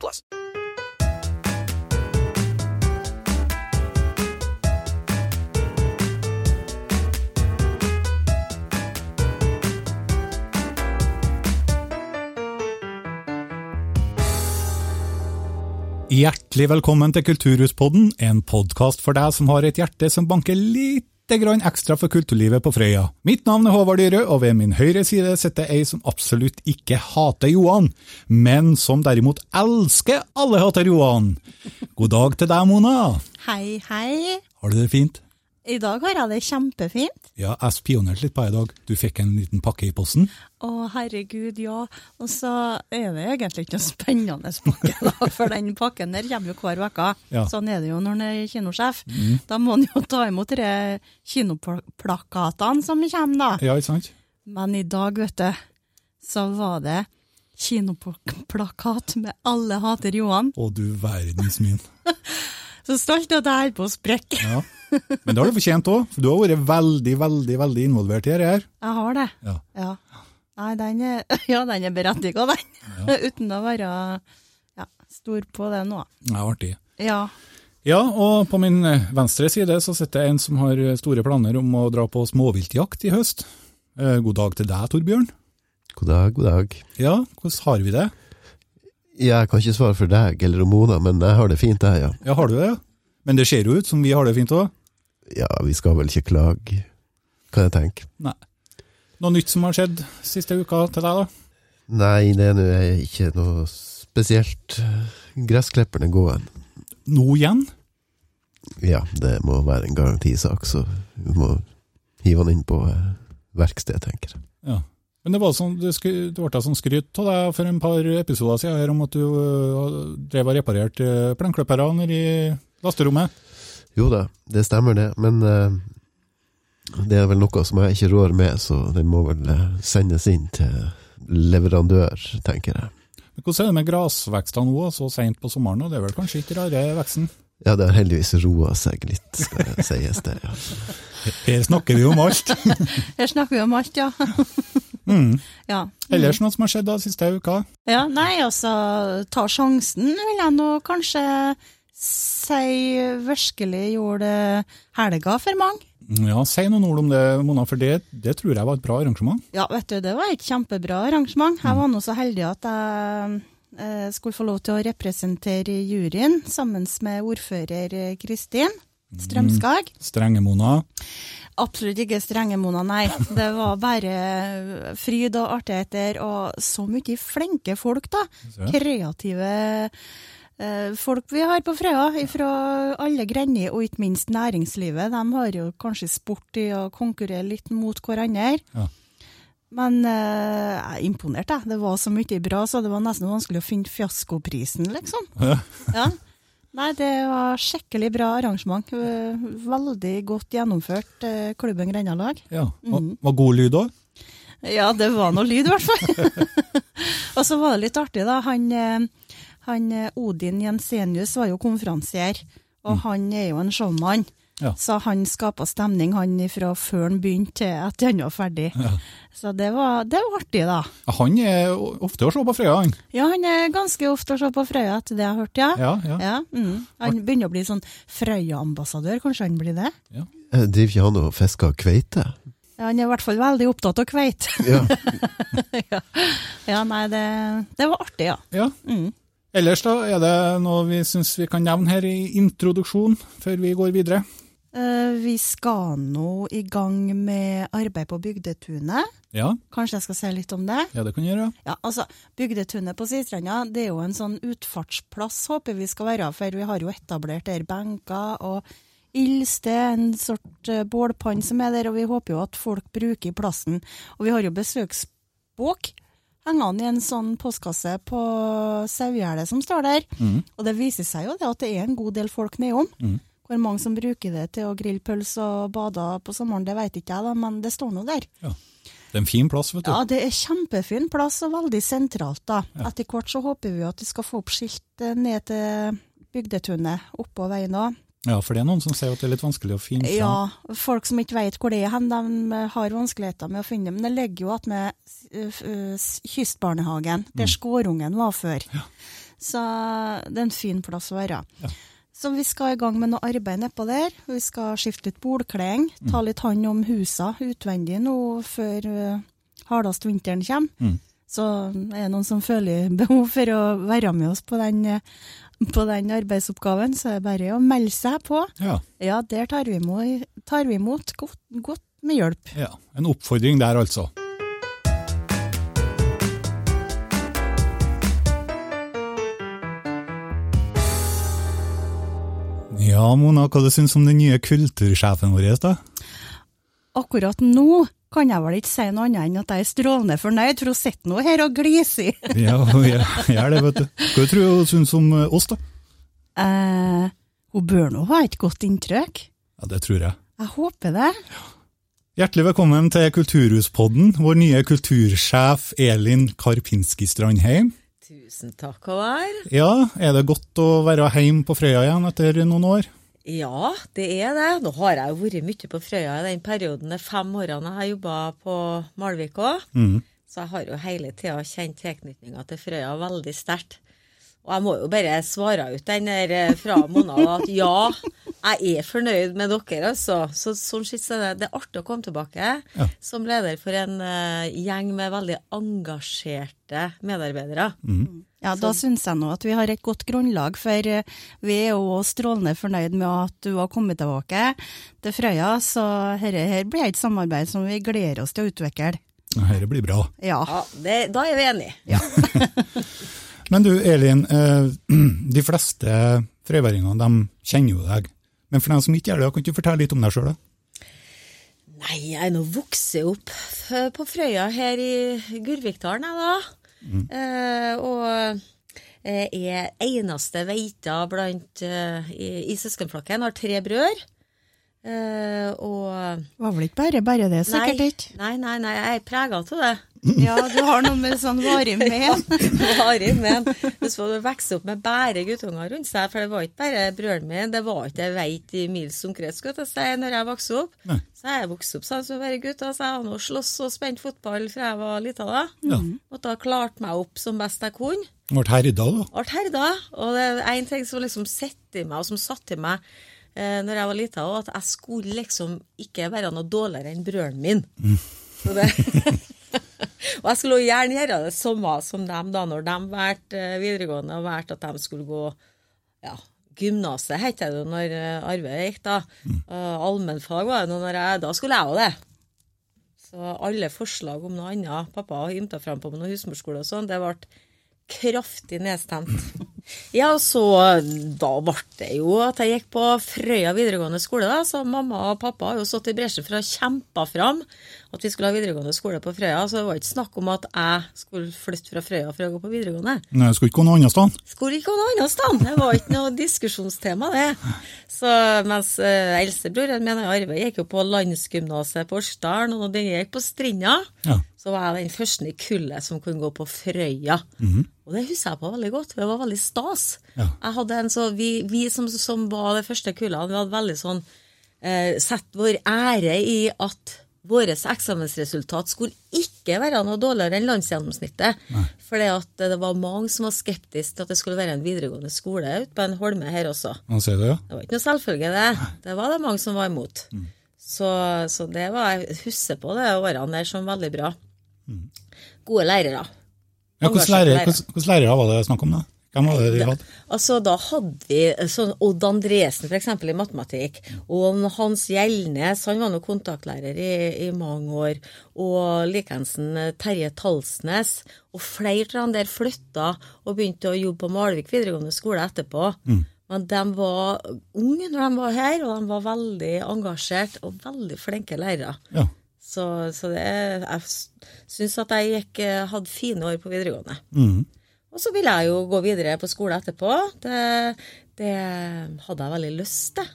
plus. Hjertelig velkommen til Kulturhuspodden, en podkast for deg som har et hjerte som banker lite grann ekstra for kulturlivet på Frøya. Mitt navn er Håvard Dyrø, og ved min høyre side sitter ei som absolutt ikke hater Johan, men som derimot elsker alle hater Johan. God dag til deg, Mona. Hei, hei. Har du det fint? I dag har jeg det kjempefint. Ja, jeg spionerte litt på deg i dag. Du fikk en liten pakke i posten. Å, herregud, ja. Og så er det egentlig ikke noe spennende pakke, da, for den pakken der kommer jo hver uke. Ja. Sånn er det jo når en er kinosjef. Da må en jo ta imot de kinoplakatene som kommer, da. Ja, ikke sant? Men i dag, vet du, så var det kinoplakat med 'Alle hater Johan'. Å, du verdens min. Så stolt at jeg holder på å sprekke. Ja. Men det har du fortjent òg, for du har vært veldig, veldig veldig involvert i dette her. Jeg har det. Ja. Ja. Nei, den er, ja, den er berettiget, den. Uten å være ja, stor på det nå. Det er artig. Ja. Ja, og på min eh, venstre side så sitter en som har eh, store planer om å dra på småviltjakt i høst. Eh, God dag til deg, Torbjørn. God dag, god dag. Ja, hvordan har vi det? Jeg kan ikke svare for deg eller Mona, men jeg har det fint, jeg, ja. Ja, har du det? Men det ser jo ut som vi har det fint òg. Ja, vi skal vel ikke klage, kan jeg tenke. Nei. Noe nytt som har skjedd siste uka til deg, da? Nei, det er nå ikke noe spesielt. Gressklipperne gåen. Nå igjen? Ja, det må være en garantisak, så vi må hive han inn på verkstedet, verksted, tenker jeg. Ja. Men det var sånn, det, ble sånn skryt av deg for en par episoder siden her om at du øh, drev og reparerte øh, plenklippere nede i lasterommet. Jo da, det stemmer det, men uh, det er vel noe som jeg ikke rår med, så det må vel eh, sendes inn til leverandør, tenker jeg. Men hvordan er det med grasvekstene nå, så sent på sommeren? Det er vel kanskje ikke rare veksten? Ja, det har heldigvis roa seg litt, skal jeg sies det. Ja. Her snakker vi om alt. Her snakker vi om alt, ja. Mm. ja. Ellers noe som har skjedd da siste uka? Ja, nei, altså, ta sjansen vil jeg nå kanskje si virkelig gjorde helga for mange. Ja, Si noen ord om det, Mona, for det, det tror jeg var et bra arrangement. Ja, vet du, det var et kjempebra arrangement. Jeg var nå så heldig at jeg eh, skulle få lov til å representere juryen sammen med ordfører eh, Kristin Strømskag. Strenge Mona. Absolutt ikke strenge, Mona, nei. Det var bare fryd og artigheter, og så mye flinke folk, da. Kreative folk vi har på Frøya, fra alle grender, og ikke minst næringslivet. De har jo kanskje sport i å konkurrere litt mot hverandre. Ja. Men eh, jeg er imponert, jeg. Det var så mye bra, så det var nesten vanskelig å finne fiaskoprisen, liksom. Ja. Ja. Nei, det var skikkelig bra arrangement. Eh, Veldig godt gjennomført, eh, klubben Grendalag. Ja. Var, Mm. var god lyd òg? Ja, det var noe lyd, i hvert fall. og så var det litt artig, da. Han, eh, han eh, Odin Jensenius var jo konferansier, og han er jo en showmann. Ja. Så han skapa stemning, han fra før han begynte til at han var ferdig. Så det var, det var artig, da. Han er ofte å se på Frøya, han. Ja, han er ganske ofte å se på Frøya, etter det jeg har hørt, ja. Ja, ja. Ja, mm. Han begynner å bli sånn Frøya-ambassadør, kanskje han blir det? Ja. Driver ikke han og fisker kveite? Ja, han er i hvert fall veldig opptatt av kveit. Ja. ja. ja, nei, det, det var artig, ja. Ja. Mm. Ellers da, er det noe vi syns vi kan nevne her i introduksjon, før vi går videre? Eh, vi skal nå i gang med arbeid på Bygdetunet. Ja, Kanskje jeg skal si litt om det? ja det kan vi gjøre. Ja, altså, Bygdetunet på Sistranda det er jo en sånn utfartsplass, håper vi skal være, for vi har jo etablert der benker og ildsted, en sort uh, bålpann som er der, og vi håper jo at folk bruker plassen. Og vi har jo hengende i en sånn postkasse på sauegjerdet som står der. Og det viser seg jo det at det er en god del folk nedom. Hvor mange som bruker det til å grille pølse og bade på sommeren, det vet ikke jeg, da, men det står nå der. Det er en fin plass, vet du. Ja, det er kjempefin plass og veldig sentralt. da. Etter hvert så håper vi at vi skal få opp skilt ned til Bygdetunet oppå veien òg. Ja, for det er noen som sier at det er litt vanskelig å finne Ja, folk som ikke vet hvor det er hen, de har vanskeligheter med å finne det. Men det ligger jo attmed med Kystbarnehagen, der skårungen var før. Så det er en fin plass å være. Så vi skal i gang med noe arbeid nedpå der. Vi skal skifte litt bordkleng, ta litt hånd om husa utvendig nå før hardest vinteren kommer. Så er det noen som føler behov for å være med oss på den, eh, på den arbeidsoppgaven, så er det bare å melde seg på. Ja, Ja, der tar vi imot, tar vi imot godt, godt med hjelp. ja. En oppfordring der, altså. Ja, Mona, hva du syns om den nye kultursjefen vår? da? Akkurat nå kan jeg vel ikke si noe annet enn at jeg er strålende fornøyd, for hun sitter nå her og gliser. Ja, jeg er det, vet du. Hva tror du hun syns om eh, oss, da? Eh, hun bør nå ha et godt inntrykk. Ja, Det tror jeg. Jeg håper det. Hjertelig velkommen til Kulturhuspodden, vår nye kultursjef Elin Karpinski Strandheim. Tusen takk, Håvard. Ja, er det godt å være hjemme på Frøya igjen etter noen år? Ja, det er det. Nå har jeg jo vært mye på Frøya i den perioden, de fem årene jeg har jobba på Malvik òg. Så jeg har jo hele tida kjent tilknytninga til Frøya veldig sterkt. Og jeg må jo bare svare ut den der eh, fra Mona at ja, jeg er fornøyd med dere, altså. Så sånn sett så er det, det er artig å komme tilbake som leder for en uh, gjeng med veldig engasjerte medarbeidere. Ja, Da syns jeg nå at vi har et godt grunnlag, for eh, vi er jo strålende fornøyd med at du har kommet tilbake til Frøya, så dette her blir et samarbeid som vi gleder oss til å utvikle. Dette blir bra. Ja. Ja, det, Da er vi enige. Men du, Elin, eh, de fleste frøyværingene kjenner jo deg. Men for dem som ikke gjør det, kan du fortelle litt om deg sjøl? Nei, jeg er nå vokst opp på Frøya her i Gurvikdalen, jeg da. Eh, og eh, er eneste veita blant eh, i, i søskenflokken. Har tre brødre. Eh, og Var vel ikke bare bare det, sikkert ikke? nei, nei, nei, jeg er prega av det. Ja, du har noe med sånn varig men. Varig, men hvis du vokste opp med bare guttunger rundt seg, for det var ikke bare brølen min. det var ikke jeg veit i mils omkrets, skal jeg si, når jeg vokste opp. Nei. Så jeg vokste opp sånn som bare gutter, så jeg har nå slåss og spent fotball fra jeg var lita da. Ja. Måtte ha klart meg opp som best jeg kunne. Ble herda, da? Ble herda. Og det er én ting som liksom sitter i meg, og som satt i meg eh, når jeg var lita, at jeg skulle liksom ikke være noe dårligere enn brølen min. Mm. Så det Og jeg skulle gjerne gjøre det samme som dem da, når de valgte eh, videregående og valgte at de skulle gå ja, gymnaset, het det jo når arbeidet Arve gikk, da. Mm. allmennfag var det nå når jeg Da skulle jeg jo det. Så alle forslag om noe annet Pappa ymta fram på med noe husmorskole og sånn, det ble kraftig nedstemt. Ja, så da ble det jo at jeg gikk på Frøya videregående skole, da. Så mamma og pappa har jo stått i bresjen for å kjempe fram at vi skulle ha videregående skole på Frøya. Så det var ikke snakk om at jeg skulle flytte fra Frøya for å gå på videregående. Nei, jeg skulle ikke gå noe annet sted. Skulle ikke gå noe annet sted. Det var ikke noe diskusjonstema, det. Så mens uh, eldstebroren min Arve gikk jo på landsgymnaset på Årsdalen, og når den gikk på Strinda, Ja. så var jeg den første i kullet som kunne gå på Frøya. Og det husker jeg på veldig godt, det var veldig stas. Ja. Jeg hadde en så, vi, vi som, som var det første kullet, vi hadde veldig sånn eh, Sett vår ære i at våre eksamensresultat skulle ikke være noe dårligere enn landsgjennomsnittet. Fordi det var mange som var skeptiske til at det skulle være en videregående skole ute på en holme her også. Man ser Det ja? Det var ikke noe selvfølge, det. Det var det mange som var imot. Så, så det var Jeg husker på det årene der som veldig bra. Gode lærere. ja Engasjerte lærere. lærere var det snakk om, da? Hvem hadde det hatt? Altså, Da hadde vi sånn Odd Andresen, f.eks. i matematikk. Og Hans Gjelnes, han var nå kontaktlærer i, i mange år. Og likeens Terje Talsnes. Og flere av de der flytta og begynte å jobbe på Malvik videregående skole etterpå. Men de var unge når de var her, og de var veldig engasjert og veldig flinke lærere. Ja. Så, så det, jeg syns at jeg gikk, eh, hadde fine år på videregående. Mhm. Og så ville jeg jo gå videre på skole etterpå. Det, det hadde jeg veldig lyst til.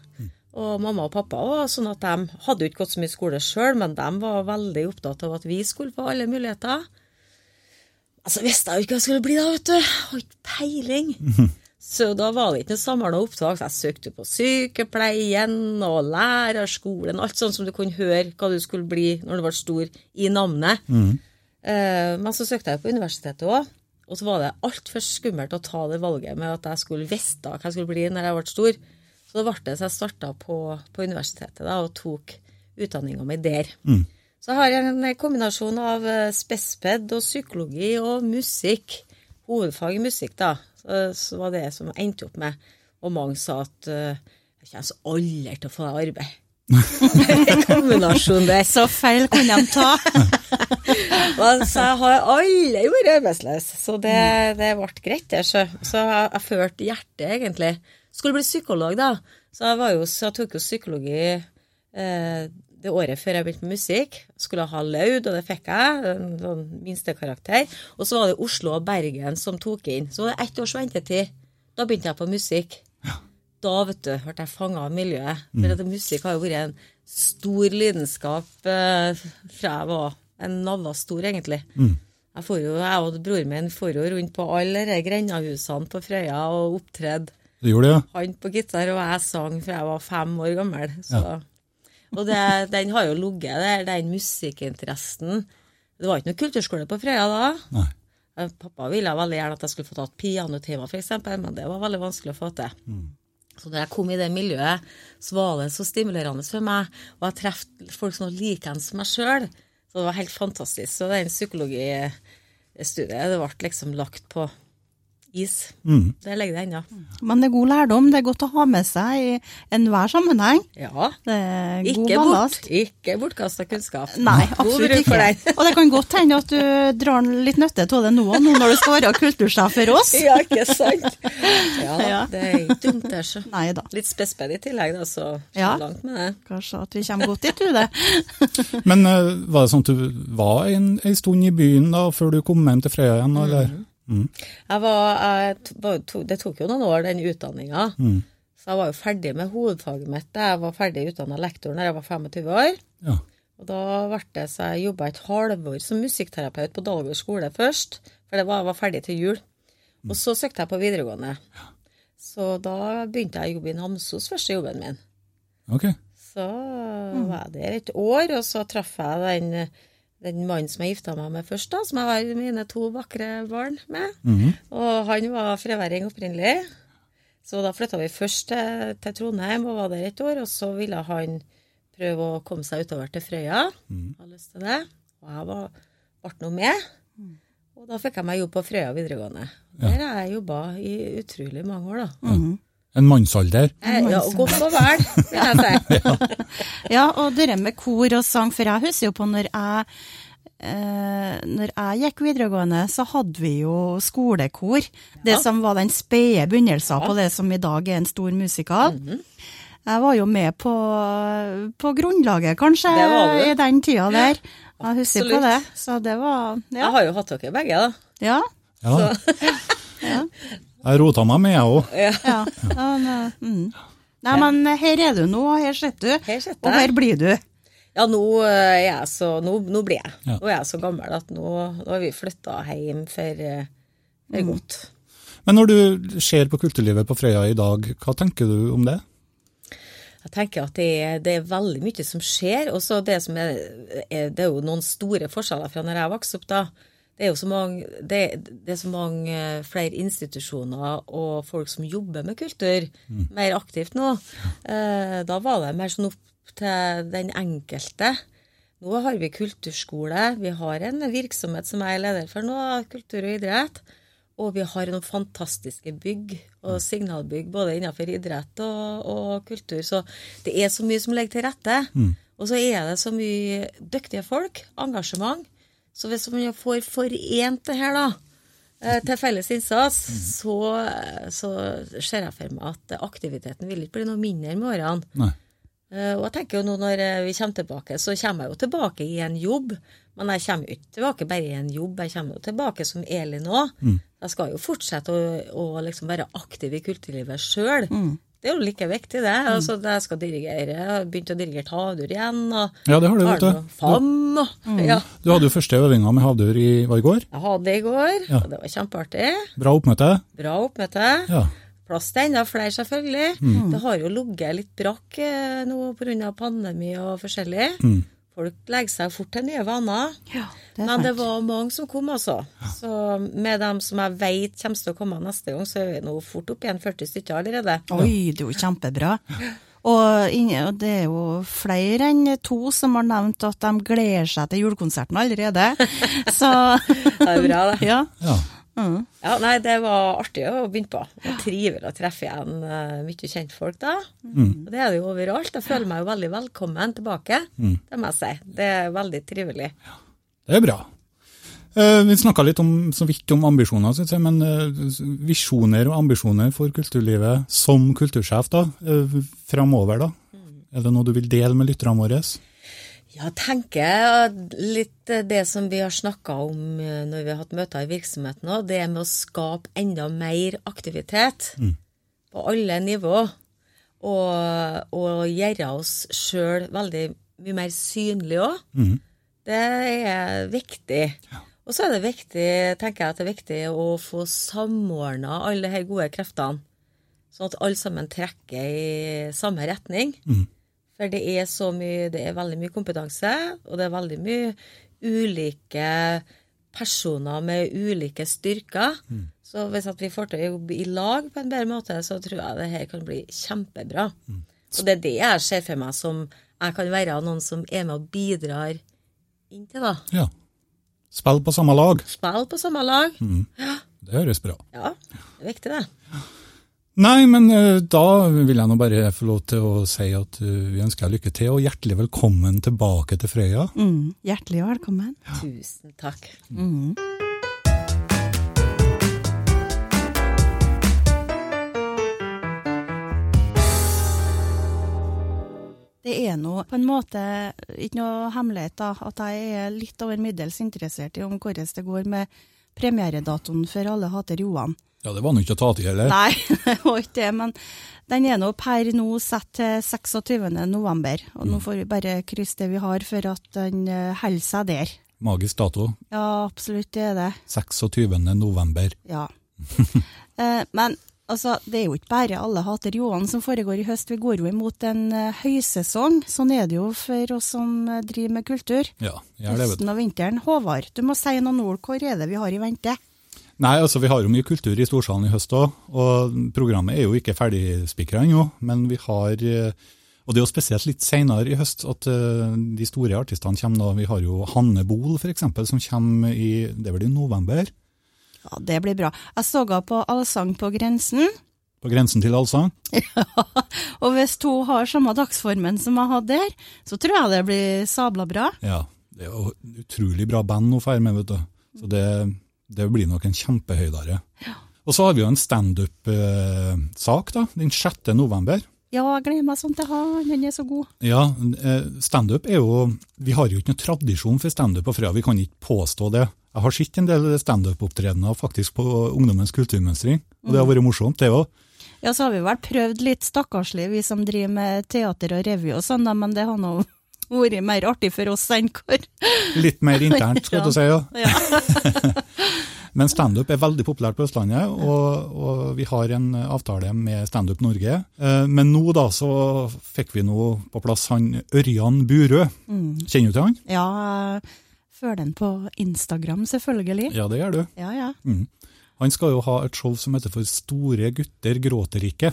Og mamma og pappa òg, sånn at de hadde jo ikke gått så mye skole sjøl, men de var veldig opptatt av at vi skulle få alle muligheter. Altså visste jeg jo ikke hva jeg skulle bli da, vet du. Har ikke peiling. Så da var det ikke noe samla opptak. Jeg søkte på sykepleien og lærerskolen, alt sånn som du kunne høre hva du skulle bli når du ble stor i navnet. Mm. men så søkte jeg på universitetet òg. Og så var det altfor skummelt å ta det valget med at jeg skulle visste hva jeg skulle bli når jeg ble stor. Så da ble det så jeg starta på, på universitetet da, og tok utdanninga mi der. Så jeg har en kombinasjon av eh, spesped og psykologi og musikk. Hovedfag i musikk, da. Så, så var det som jeg endte opp med. Og mange sa at eh, jeg kommer aldri til å få deg arbeid. Kombinasjon der. Så feil kunne de ta. Men så jeg har aldri vært arbeidsløs, så det, det ble greit, det. Så, så jeg, jeg følte hjertet, egentlig. Skulle bli psykolog, da. Så jeg, var jo, så jeg tok jo psykologi eh, det året før jeg begynte med musikk. Skulle ha laud, og det fikk jeg. En sånn minstekarakter. Og så var det Oslo og Bergen som tok inn. Så var det ett års ventetid. Da begynte jeg på musikk. Da vet du, ble jeg fanga av miljøet. For at musikk har jo vært en stor lidenskap eh, fra jeg var en navlastor, egentlig. egentlig. Jeg, får jo, jeg og broren min får jo rundt på alle de grendahusene på Frøya og opptredde. Du gjorde det, ja? Han på gitar, og jeg sang fra jeg var fem år gammel. Så. Og det, den har jo ligget der, den musikkinteressen. Det var ikke noe kulturskole på Frøya da. Nei. Eh, Pappa ville veldig gjerne at jeg skulle få tatt pianotimer, f.eks., men det var veldig vanskelig å få til. Så når jeg kom i det miljøet, så var det så stimulerende for meg. Og jeg traff folk som var likeens meg sjøl. Så det var helt fantastisk. Så den psykologistudiet, det ble liksom lagt på is. Mm. Der ligger det ennå. Men det er god lærdom. Det er godt å ha med seg i enhver sammenheng. Ja. Det er god Ikke bort, ikke bortkasta kunnskap. Nei, God absolutt bruk for ikke. Og det kan godt hende at du drar litt nytte av det nå, nå når du skal være kultursjef for oss. Ja, ikke sant? Ja, Ja. det er ikke dumt, det. Så. Nei da. Litt spesped i tillegg, da, så, så Ja. langt med det. Kanskje at vi kommer godt dit, du det. Men eh, var det sånn at du var en, en stund i byen da, før du kom hjem til Frøya igjen, eller? Jeg var, jeg, det tok jo noen år, den utdanninga. Så jeg var jo ferdig med hovedfaget mitt. Jeg var ferdig utdanna lektor når jeg var 25 år. Ja. Og da ble det så jeg jobba et halvår som musikkterapeut på Dalgård skole først. For det var, jeg var ferdig til jul. Og så søkte jeg på videregående. Så da begynte jeg å jobbe i Namsos, første jobben min. Okay. Så var jeg der et år, og så traff jeg den, den mannen som jeg gifta meg med først, da, som jeg har mine to vakre barn med. Og han var freværing opprinnelig. Så da flytta vi først til, til Trondheim og var der et år, og så ville han prøve å komme seg utover til Frøya. Hadde lyst til det. Og jeg var, ble nå med. Og da fikk jeg meg jobb på Frøya videregående. Der har jeg jobba i utrolig mange år, da. En mannsalder. Eh, Ja, og godt og vel, vil jeg si. Ja, og det med kor og sang, for jeg husker jo på når jeg eh, når jeg gikk videregående, så hadde vi jo skolekor. Det som var den spede begynnelsen på det som i dag er en stor musikal. Mhm. Jeg var jo med på, på grunnlaget, kanskje, i den tida der. Jeg husker på det. Så det var Jeg har jo hatt dere begge, da. ja, Ja. ja. Jeg rota meg med, jeg òg. ja. ja men, mm. Nei, men her er du nå, og her sitter du. Her sitter og her blir du. Ja, nå er jeg så Nå, nå blir jeg. Ja. Nå er jeg så gammel at nå, nå har vi flytta hjem for, eh, for godt. Men når du ser på kulturlivet på Frøya i dag, hva tenker du om det? Jeg tenker at det er, det er veldig mye som skjer. Og så det som er, er Det er jo noen store forskjeller fra når jeg vokste opp, da. Det er jo så mange, det, det er så mange eh, flere institusjoner og folk som jobber med kultur mer aktivt nå. Eh, Da var det mer sånn opp til den enkelte. Nå har vi kulturskole, vi har en virksomhet som jeg er leder for nå, kultur og idrett. Og vi har noen fantastiske bygg og signalbygg både innenfor idrett og, og kultur. Så det er så mye som ligger til rette. Og så er det så mye dyktige folk, engasjement. Så hvis man får forent det her, da, eh, til felles innsats, så, så ser jeg for meg at aktiviteten vil ikke bli noe mindre med årene. Nei. Eh, Og jeg tenker jo nå når eh, vi kommer tilbake, så kommer jeg jo tilbake i en jobb. Men jeg kommer ikke tilbake bare i en jobb, jeg kommer jo tilbake som Elin òg. Jeg skal jo fortsette å, å liksom være aktiv i kulturlivet sjøl. Det er jo like viktig, det. Altså, jeg skal dirigere, jeg har begynt å dirigere havdur igjen. Og Ja, det har du, vet du. FAM. Og, ja. Du hadde jo første øvinga med havdur i, var i går. Jeg hadde det i går, Ja. og det var kjempeartig. Bra oppmøte. Bra oppmøte. Ja. Plass til enda flere, selvfølgelig. Det har jo ligget litt brakk eh, nå pga. pandemi og forskjellig. Folk legger seg fort til nye vaner. Ja, det er Men det var mange som kom, altså. Så med dem som jeg vet kommer til å komme neste gang, så er vi nå fort opp igjen 40 stykker allerede. Oi, det er jo kjempebra. Og, og det er jo flere enn to som har nevnt at de gleder seg til julekonserten allerede. Så Det er bra, det. Ja. ja. Ja, nei, det var artig å begynne på. Det er trivelig å treffe igjen uh, mye kjentfolk da. Og det er det jo overalt. Jeg føler meg jo veldig velkommen tilbake. Det må jeg si. Det er veldig trivelig. Det er bra. Eh, vi snakka litt om, så vidt om ambisjoner, synes jeg, men eh, visjoner og ambisjoner for kulturlivet som kultursjef da, framover, da? Er det noe du vil dele med lytterne våre? Ja, tenker litt det som vi har snakka om eh, når vi har hatt møter i virksomheten nå, det med å skape enda mer aktivitet på alle nivå. Og, og gjøre oss sjøl veldig mye mer synlige òg. Det er viktig. Og så er det viktig, tenker jeg at det er viktig å få samordna alle de gode kreftene, sånn at alle sammen trekker i samme retning. For det er så mye, det er veldig mye kompetanse, og det er veldig mye ulike personer med ulike styrker. Så hvis at vi får til å jobbe i lag på en bedre måte, så tror jeg det her kan bli kjempebra. Og det er det jeg ser for meg som jeg kan være noen som er med og bidrar inn til, da. Ja. Spill på samme lag. Spill på samme lag. ja. Det høres bra. Ja, det er viktig, det. Nei, men eh, da vil jeg nå bare få lov til å si at eh, vi ønsker deg lykke til, og hjertelig velkommen tilbake til Frøya. Mm, hjertelig velkommen. Tusen takk. Det er nå på en måte ikke noe hemmelighet da, at jeg er litt over middels interessert i om hvordan det går med premieredatoen for Alle hater Johan. Ja, det var nå ikke å ta til, eller? Nei, det var ikke det, men den er nå per nå satt til 26. november. Og nå får vi bare krysse det vi har for at den eh, holder seg der. Magisk dato. Ja, absolutt, det er det. 26. november. Ja. Eh, Men altså, det er jo ikke bare Alle hater Johan som foregår i høst. Vi går jo imot en eh, høysesong. Sånn er det jo for oss som eh, driver med kultur. Ja, jeg det. Høsten og vinteren. Håvard, du må si noen ord. Hvor er det vi har i vente? Nei, altså vi har jo mye kultur i Storsalen i høst òg, og programmet er jo ikke ferdigspikra ennå. Men vi har eh, Og det er jo spesielt litt seinere i høst at de store artistene kommer da. Vi har jo Hanne Bol f.eks., som kommer i det er vel i november. Ja, Det blir bra. Jeg så henne på Allsang på grensen. På grensen til allsang. Ja, Og hvis hun har samme dagsformen som jeg hadde der, så tror jeg det blir sabla bra. Ja, det er jo utrolig bra band hun får med, vet du. Så det, det blir nok en kjempehøydare. Og så har vi jo en standup-sak, da, den 6. november. Ja, jeg gleder meg sånn til han. Han er så god. Ja, eh, standup er jo Vi har jo ikke noen tradisjon for standup Frøya, vi kan ikke påstå det. Jeg har sett en del standup-opptredener faktisk på Ungdommens kulturmønstring, og det har vært morsomt, det òg. Ja, så har vi vel prøvd litt stakkarslig, vi som driver med teater og revy og sånn, men det har nå vært mer artig for oss enn hvor. Litt mer internt, skal du si. ja. Ja. Men standup er veldig populært på Østlandet, og, og vi har en avtale med Standup Norge. Eh, Men nå da så fikk vi nå på plass han Ørjan Burøe. Kjenner du til han? ja, følger den på Instagram, selvfølgelig. Ja, det gjør du. Ja, ja. Han skal jo ha et show som heter For store gutter gråter ikke.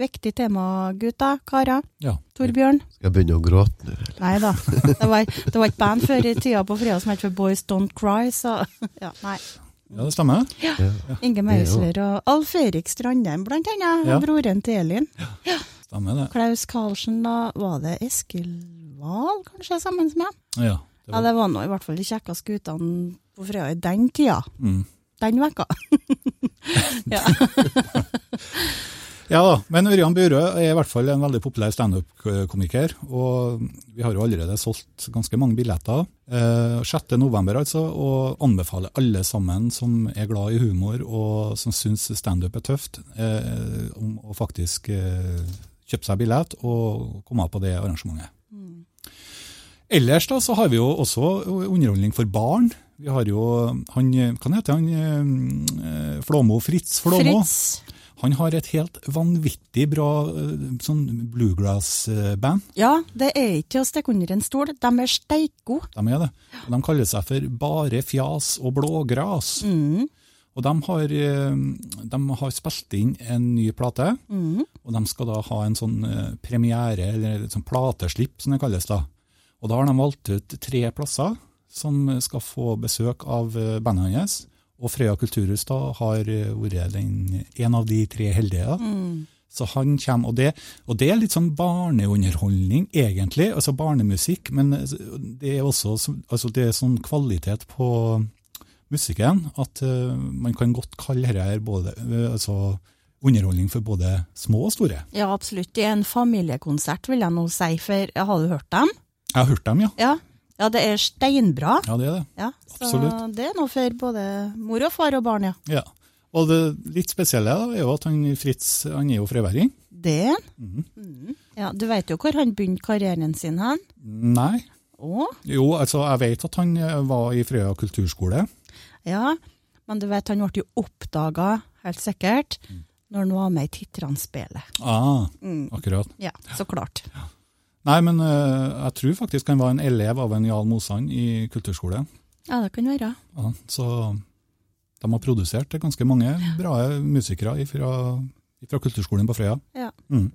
Viktig tema, gutta, karer. Ja. Torbjørn? Skal jeg begynne å gråte nå? Nei da. Det var, det var et band før i tida på fredag som het for Boys Don't Cry, så ja, nei. Ja, det stemmer. Ja. Ja. Inge Meisler og Alf Erik Strandheim, blant annet. Ja. Broren til Elin. Ja. Stemmer det. Klaus Karlsen, da. Var det Eskil Wahl, kanskje, sammen med? Ja, det Ja, det var nå i hvert fall de kjekkeste guttene på Frøya i den tida. mm. Den vekka. ja. ja da, men Ørjan Burøe er i hvert fall en veldig populær standup-komiker. Og vi har jo allerede solgt ganske mange billetter. Eh, 6. november, altså. Og anbefaler alle sammen som er glad i humor og som syns standup er tøft, eh, om å faktisk eh, kjøpe seg billett og komme på det arrangementet. Ellers da, så har vi jo også underholdning for barn. Vi har jo han, hva heter han, eh, Flåmo, Fritz Flåmo. Fritz. Han har et helt vanvittig bra eh, sånn bluegrass-band. Ja, det er ikke å stikke under en stol. De er steikgode. De er det. Og de kaller seg for Bare fjas og blågras. Mm. Og de har, eh, de har spilt inn en ny plate, Mm. og de skal da ha en sånn eh, premiere, eller et sånn plateslipp som det kalles da. Og da har de valgt ut tre plasser som skal få besøk av bandet hans. Og Frøya kulturhus da har eh, vært en av de tre heldige. Mm. Så han kommer, og det, og det er litt sånn barneunderholdning, egentlig. Altså barnemusikk, men eh, det er også altså det er sånn kvalitet på musikken at uh, man kan godt kalle dette både uh, altså underholdning for både små og store. Ja, absolutt. Det er en familiekonsert, vil jeg nå si, for har du hørt dem? Jeg har hørt dem, ja. Ja. Ja, det er steinbra. Ja, det er det. Ja, så Absolutt. det er noe for både mor og far og barn, ja. Ja. Og det litt spesielle da, er jo at han Fritz han er jo freværing. Det han. Mhm. Ja, du vet jo hvor han begynte karrieren sin hen. Nei. Å, Jo, altså jeg vet at han eh, var i Frøya kulturskole. ja. Men du vet, han ble jo oppdaga, helt sikkert, når han var med i Titranspillet. Ah, Mm. akkurat. Ja, så klart. Nei, men uh, jeg tror faktisk han var en elev av en Jarl Mosand i kulturskole. Ja, det kan være. Ja, så de har produsert ganske mange bra musikere fra, kulturskolen på Frøya. Ja. Mm.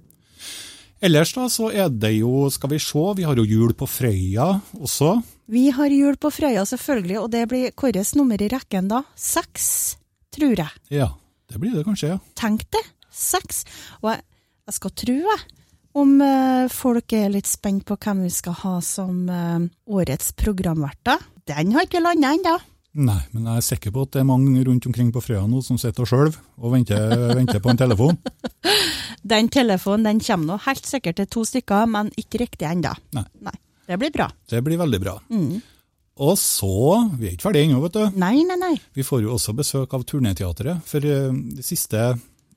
Ellers da, så er det jo, skal vi se, vi har jo jul på Frøya også. Vi har jul på Frøya, selvfølgelig, og det blir hvilket nummer i rekken da. Seks, tror jeg. Ja, det blir det kanskje, ja. Tenk det! Seks. Og jeg, jeg skal tro, jeg, om eh, folk er litt spent på hvem vi skal ha som eh, årets programverter. Den har ikke landa ennå. Nei, men jeg er sikker på at det er mange rundt omkring på Frøya nå som sitter og skjelver og venter, venter på en telefon. Den telefonen den kommer nå helt sikkert til to stykker, men ikke riktig ennå. Nei. Det blir bra. Det blir veldig bra. Mm. Og så, vi er ikke ferdige ennå, vet du. Nei, nei, nei. Vi får jo også besøk av Turneteatret. For eh, de siste,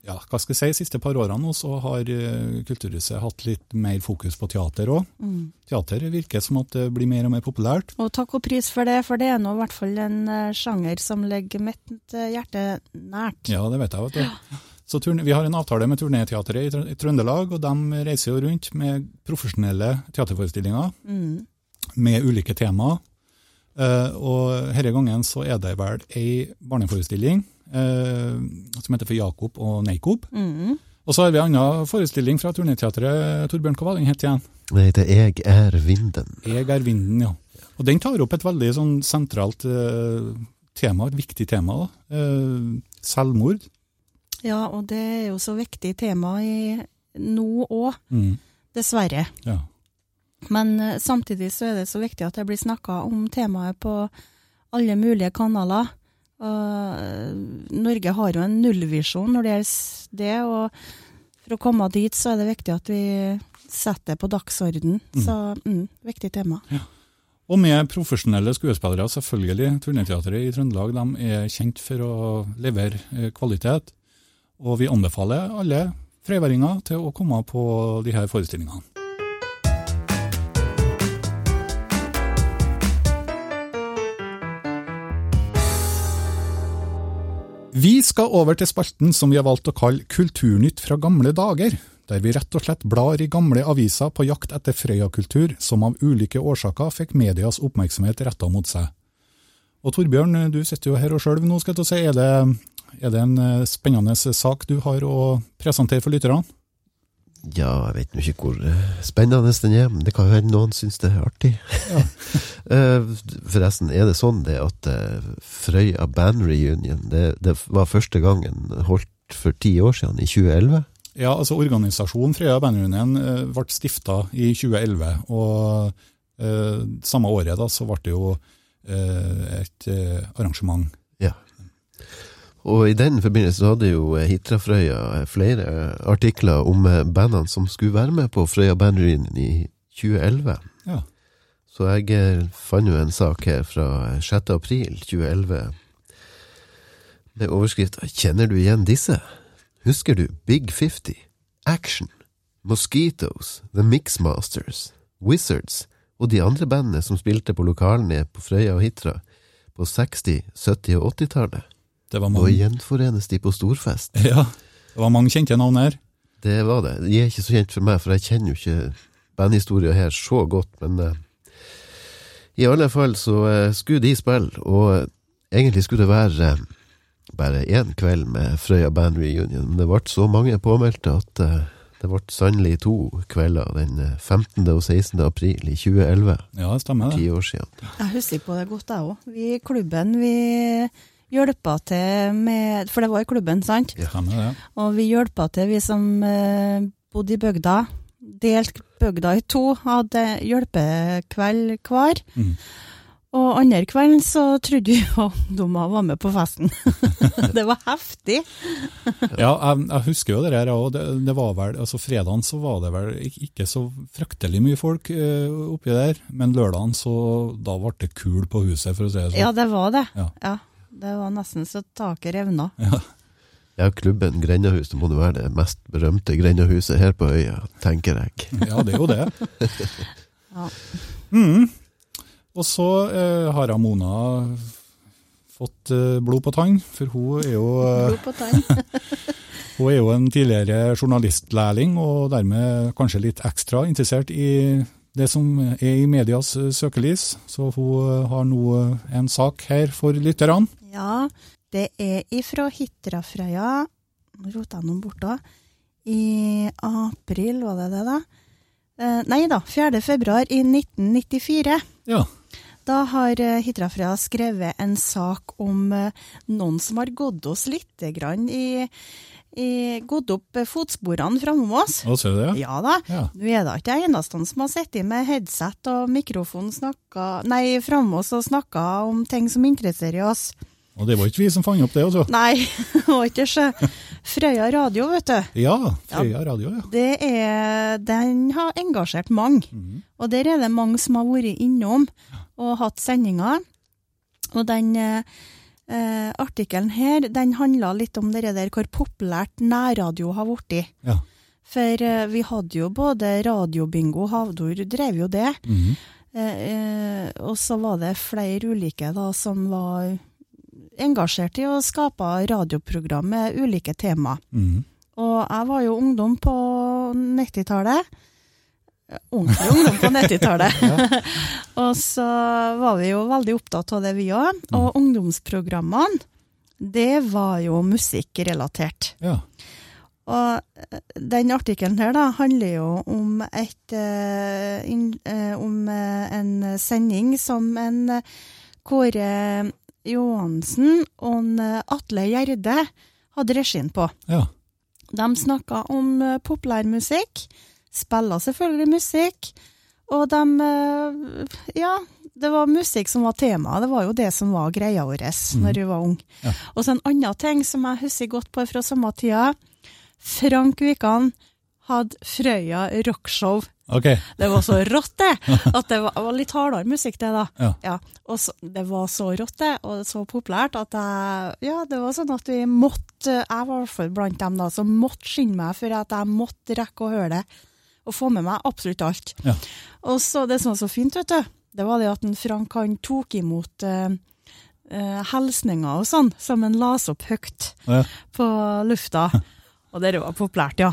ja, hva skal jeg si, siste par årene nå, så har eh, Kulturhuset hatt litt mer fokus på teater òg. Mm. Teater virker som at det blir mer og mer populært. Og takk og pris for det, for det er nå i hvert fall en eh, sjanger som ligger mitt eh, hjerte nært. Ja, det vet jeg, vet du. Så Vi har en avtale med Turnéteatret i Trøndelag, og de reiser jo rundt med profesjonelle teaterforestillinger Mm. med ulike temaer. Og denne gangen så er det vel ei barneforestilling som heter for Jakob og Neikob. Mm. Og så har vi en annen forestilling fra Turnéteatret. Torbjørn, hva var den het igjen? Det heter Jeg er vinden. Jeg er vinden, ja. Og den tar opp et veldig sånn sentralt eh, tema, et viktig tema. Eh, selvmord. Ja, og det er jo så viktig tema i nå òg, Mm, dessverre. ja. Men eh, samtidig så er det så viktig at det blir snakka om temaet på alle mulige kanaler. Og eh, Norge har jo en nullvisjon når det gjelder det, og for å komme dit så er det viktig at vi setter det på dagsorden. Så mm, viktig tema. Og med profesjonelle skuespillere, selvfølgelig. Turneteatret i Trøndelag de er kjent for å levere eh, kvalitet. Og vi anbefaler alle frøyværinger til å komme på de her forestillingene. Vi skal over til spalten som vi har valgt å kalle Kulturnytt fra gamle dager, der vi rett og slett blar i gamle aviser på jakt etter Frøya-kultur som av ulike årsaker fikk medias oppmerksomhet retta mot seg. Og Torbjørn, du sitter jo her og skjelver nå, skal jeg til å si. Er det, er det en eh, spennende sak du har å presentere for lytterne? Ja, jeg vet nå ikke hvor eh, spennende den er, men det kan jo hende noen syns det er artig. Ja. Forresten, er det sånn det at eh, Frøya Band Reunion det, det var første gangen holdt for ti år siden, i 2011? Ja, altså Organisasjonen Frøya Band Reunion ble stifta i 2011. Og eh, samme året da, så ble det jo eh, et eh, arrangement. Ja. Og i den forbindelse så hadde jo Hitrafrøya flere artikler om bandene som skulle være med på Frøya Band Reunion i 2011. Ja. Så jeg eh, fant jo en sak her fra 6. april 2011 med overskrifta 'Kjenner du igjen disse?' Husker du Big 50, Action, Mosquitoes, The Mixmasters, Wizards og de andre bandene som spilte på lokalene på Frøya og Hitra på 60-, 70- og 80-tallet? Det var mange, gjenforenes de på storfest. ja, det var mange kjente navn her. Det var det. De er ikke så kjent for meg, for jeg kjenner jo ikke bandhistoria her så godt, men uh, i alle fall så uh, skulle de spille, og uh, egentlig skulle det være bare én kveld med Frøya Band Reunion, men det ble så mange påmeldte at det ble sannelig to kvelder den eh, 15. og 16. april i 2011, Ja, det stemmer det. ti år siden. Jeg husker på det godt, jeg òg. Vi i klubben vi hjelpa til med For det var i klubben, sant? Ja, med det. Og vi hjelpa til, vi som eh, bodde i bygda. Delt bygda i to, hadde hjelpekveld hver. Mm. Og andre kvelden så trodde vi ungdommer var med på festen. det var heftig. Ja, jeg, jeg husker jo det der, òg. det, det var vel, altså fredagen så var det vel ikke så fryktelig mye folk uh, oppi der, men lørdagen så, da ble det kul på huset, for å si det sånn. Ja, det var det. Ja. Ja, det var nesten så taket revna. Ja, klubben Grendahus det må jo være det mest berømte grendahuset her på øya, tenker jeg. Ja, det er jo det. Ja. Mm. Og så eh, har Mona fått eh, blod på tann, for hun er jo eh, Blod på tann. Hun er jo en tidligere journalistlærling, og dermed kanskje litt ekstra interessert i det som er i medias eh, søkelys. Så hun eh, har nå eh, en sak her for lytterne. Ja, det er ifra Hitrafrøya, rota noen bort da, i april, var det det da? Eh, nei da, 4. februar i 1994. Ja. Da har Hitrafrøya skrevet en sak om noen som har gått oss litt grann i gått opp fotsporene framom oss. Å, ser du det? Ja da. Ja. Nå er det ikke jeg eneste som har sittet med headset og mikrofon framme oss og snakka om ting som interesserer oss. Og det var ikke vi som fant opp det, altså. Nei, det var ikke så. Frøya radio, vet du. Ja, Frøya radio, ja. Det er, den har engasjert mange. Og der er det mange som har vært innom og hatt sendinger. Og den eh, eh, artikkelen her, den handla litt om det der hvor populært nærradio har blitt. Ja. For eh, vi hadde jo både radiobingo, Havdor drev jo det. Mm -hmm. eh, og så var det flere ulike da som var engasjert i å skape radioprogram med ulike tema. Mhm. Og jeg var jo ungdom på 90-tallet. Ordentlig ungdom på 90-tallet. og så var vi jo veldig opptatt av det, vi òg. Og ungdomsprogrammene, det var jo musikkrelatert. ja. Og den artikkelen her da, handler jo om, et, uh, in, uh, om uh, en sending som en Kåre Johansen og Atle Gjerde hadde regien på. ja. De snakka om populærmusikk, spilla selvfølgelig musikk, og de eh, Ja, det var musikk som var tema. Det var jo det som var greia vår når vi var unge. Ja. Og så en annen ting som jeg husker godt på fra samme tida. Frank Wikan hadde Frøya rockshow. Okay. Det var så rått, det! At det var, var litt hardere musikk, det, da. Ja. Og så, det var så rått, det, og så populært, at jeg Ja, det var sånn at vi måtte Jeg var i hvert fall blant dem da som måtte skynde meg for at jeg måtte rekke å høre det. Og få med meg absolutt alt. Ja. Og så det som var så fint, vet du, det var det at en Frank han tok imot eh, eh, hilsninger og sånn, som en las opp høyt Ja. på lufta. Og det var populært, ja.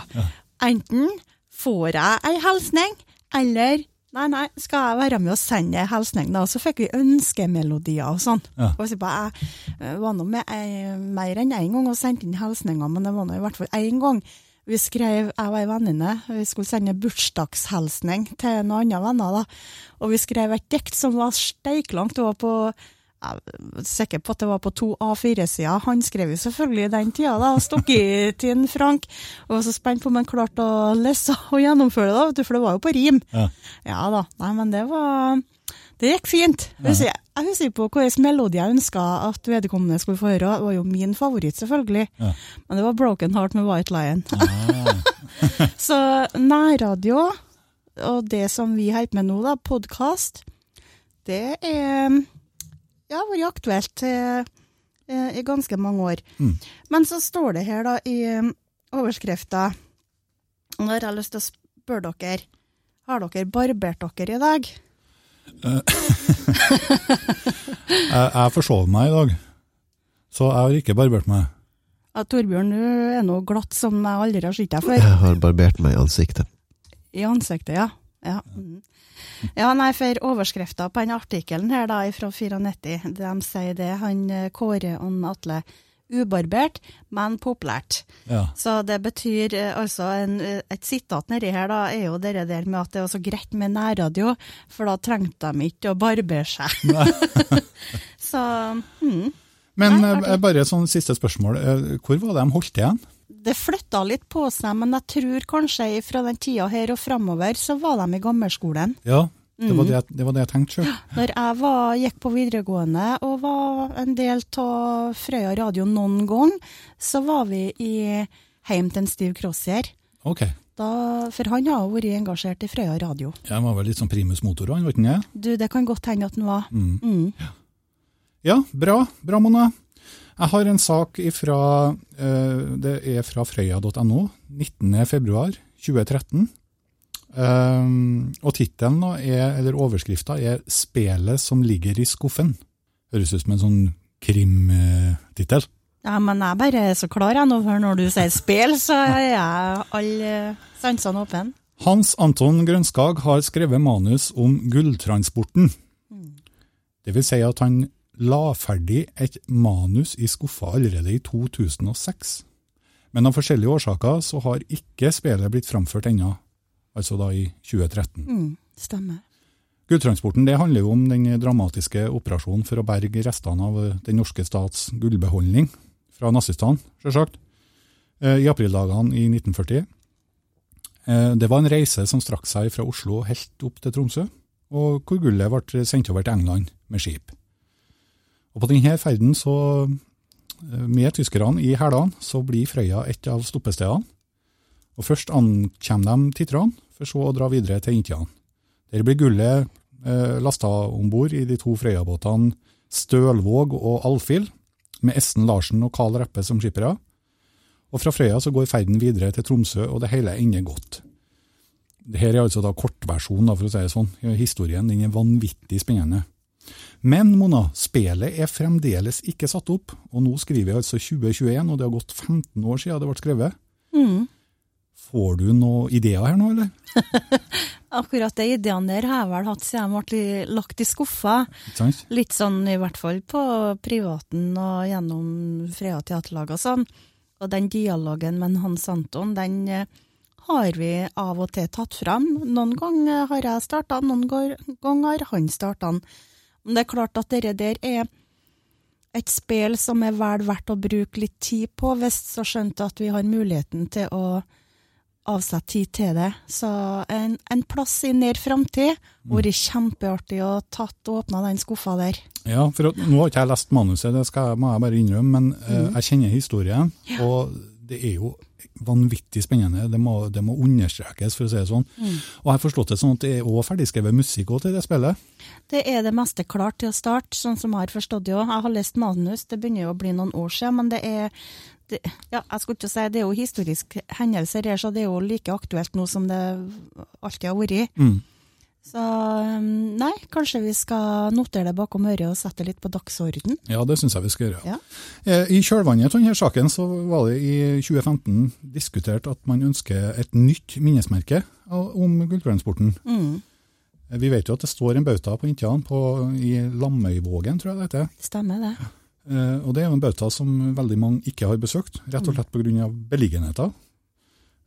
Enten får jeg ei hilsning, eller Nei, nei, skal jeg være med og sende ei hilsning, da? Så fikk vi ønskemelodier og sånn. Ja. Og så bare, Jeg eh, var nå med ei, mer enn én gang og sendte inn hilsninger, men det var nå i hvert fall én gang. Vi skrev, jeg var ei venninne, vi skulle sende bursdagshilsning til noen andre venner. da. Og vi skrev et dikt som var steiklangt. Det var på jeg er sikker på at det var på to A4-sider. Han skrev jo selvfølgelig den tida, da. Til Frank. Og var så spent på om han klarte å lese og gjennomføre det, da, for det var jo på rim. Ja. Ja da. Nei, men det var Det gikk fint. Jeg husker, jeg husker på hvilken melodi jeg ønska at vedkommende skulle få høre. Det var jo min favoritt, selvfølgelig. Ja. Men det var 'Broken Heart' med White Lion. Så nærradio, og det som vi holder med nå, da, podkast, det er ja, vært aktuelt eh, eh, i ganske mange år. Men så står det her da i eh, overskrifta Og da har jeg lyst til å spørre dere Har dere barbert dere i dag? Jeg, jeg forsov meg i dag, så jeg har ikke barbert meg. Ja, Torbjørn, du er nå glatt som jeg aldri har sett deg før. Jeg har barbert meg i ansiktet. I ansiktet, ja. Ja, ja nei, for overskrifta på den artikkelen her da, fra 94, de sier det, han eh, Kåre og Atle, ubarbert, men populært. Ja. Så det betyr eh, altså en, eh, Et sitat nedi her da, er jo det der med at det var så greit med nærradio, for da trengte de ikke å barbere seg. så hmm. Men Nei, eh, bare et sånn siste spørsmål. Hvor var det de holdt igjen? det flytta litt på seg, men jeg tror kanskje fra den tida her og framover så var de i gammelskolen. Ja, det Mm. var det, jeg- det, var det jeg tenkte sjøl. Når jeg var, gikk på videregående og var en del av Frøya radio noen gang, så var vi i heim til en Steve Crossier. Ok. Da, for han har vært engasjert i Frøya radio. Han var vel litt sånn primus motor, han, var ikke det? Du, det kan godt hende at han var. Mm. Ja, bra. Bra, Mona. Jeg har en sak ifra, eh, det er fra frøya.no, 19.2.2013. Um, og tittelen, er, eller overskrifta, er 'Spelet som ligger i skuffen'. Høres ut som en sånn krimtittel. Ja, men jeg bare er så klar jeg nå, for når du sier 'spel', så er jeg alle sansene åpne. Hans Anton Grønskag har skrevet manus om gulltransporten. Det vil si at han la ferdig et manus i skuffa allerede i 2006. Men av forskjellige årsaker så har ikke spillet blitt framført ennå, altså da i 2013. Mm, stemmer. Gulltransporten det handler jo om den dramatiske operasjonen for å berge restene av den norske stats gullbeholdning fra nazistene, selvsagt, eh, i aprildagene i 1940. Eh, Det var en reise som strakk seg fra Oslo helt opp til Tromsø, og hvor gullet ble sendt over til England med skip. Og På denne ferden, så, eh, med tyskerne i hælene, så blir Frøya et av stoppestedene. Og Først ankommer de titrene, for så å dra videre til Intian. Der blir gullet eh, lasta om bord i de to Frøya-båtene Stølvåg og Alfhild, med Esten Larsen og Carl Reppe som skippere. Og fra Frøya så går ferden videre til Tromsø, og det hele ender godt. Dette er altså da kortversjonen, for å si det sånn. Historien den er vanvittig spennende. Men Mona, spelet er fremdeles ikke satt opp, og nå skriver vi altså 2021, og det har gått 15 år siden det ble skrevet. Mm. Får du noen ideer her nå, eller? Akkurat de ideene der har jeg vel hatt siden jeg ble lagt i skuffa. Litt sånn i hvert fall på privaten og gjennom Freya teaterlag og sånn. Og den dialogen med Hans Anton, den eh, har vi av og til tatt fram. Noen ganger har jeg starta, noen ganger har han starta. Men det er klart at det der er et spill som er vel verdt å bruke litt tid på, hvis så skjønt at vi har muligheten til å avsette tid til det. Så en, en plass i nær framtid vært kjempeartig å tatt og åpna den skuffa der. Ja, for at, nå har ikke jeg lest manuset, det skal, må jeg bare innrømme, men eh, jeg kjenner historien, og det er jo vanvittig spennende. Det må, det må understrekes, for å si det sånn. Og jeg har forstått det sånn at det er også ferdigskrevet musikk til det spillet. Det er det meste klart til å starte, sånn som jeg har forstått det òg. Jeg har lest manus, det begynner jo å bli noen år siden, men det er det, ja, jeg skulle ikke si, det er jo historiske hendelser her, så det er jo like aktuelt nå som det alltid har vært. Mm. Så um, nei, kanskje vi skal notere det bakom øret og sette det litt på dagsorden. Ja, det syns jeg vi skal gjøre. Ja. Eh, I kjølvannet av denne saken så var det i 2015 diskutert at man ønsker et nytt minnesmerke om gulltransporten. Mm, Eh, Vi vet jo at det står en bauta på Intian i Lamøyvågen, tror jeg det heter. stemmer det. Eh, og det er jo en bauta som veldig mange ikke har besøkt, rett og slett pga. beliggenheten.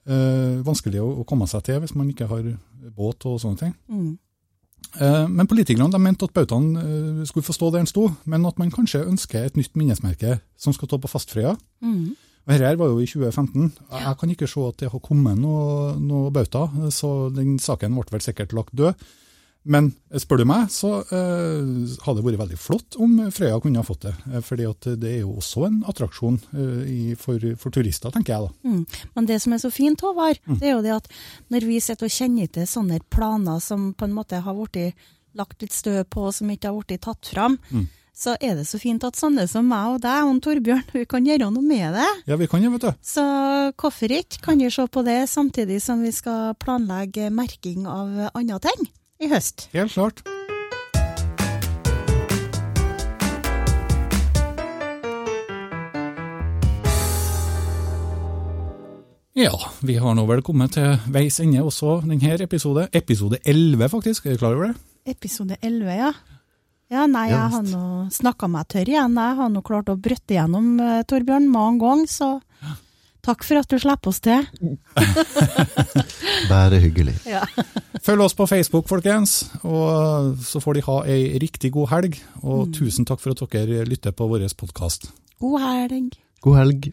Eh, vanskelig å, komme seg til hvis man ikke har båt og sånne ting. Mm. Eh, men politikerne mente at bautaen skulle få stå der den sto, men at man kanskje ønsker et nytt minnesmerke som skal stå på Fastfrøya. Mm. Og Dette var jo i 2015. Jeg jeg kan ikke se at det har kommet noe, noe bauta, så den saken ble vel sikkert lagt død. Men spør du meg, så eh, hadde det vært veldig flott om Frøya kunne ha fått det. Eh, fordi at det er jo også en attraksjon eh, i, for, for turister, tenker jeg da. Mm. Men det som er så fint, Håvard, det er jo det at når vi sitter og kjenner til sånne planer som på en måte har blitt lagt litt støv på, som ikke har blitt tatt fram, så er det så fint at sånne som meg og deg og Torbjørn, vi kan gjøre noe med det. Ja, vi kan jo, vet du. Så hvorfor ikke? Kan vi se på det samtidig som vi skal planlegge merking av andre ting i høst? Helt klart. Ja, vi har nå vel kommet til veis ende også denne episode. Episode 11, faktisk. Er du klar over det? Episode 11, ja. Ja, nei, jeg har nå snakka meg tørr igjen. Jeg har nå klart å brøtte igjennom, eh, Torbjørn, mange ganger, så takk for at du slipper oss til. Bare hyggelig. Følg oss på Facebook, folkens. Og så får de ha ei riktig god helg. Og tusen takk for at dere lytter på vår podkast. God helg. God helg.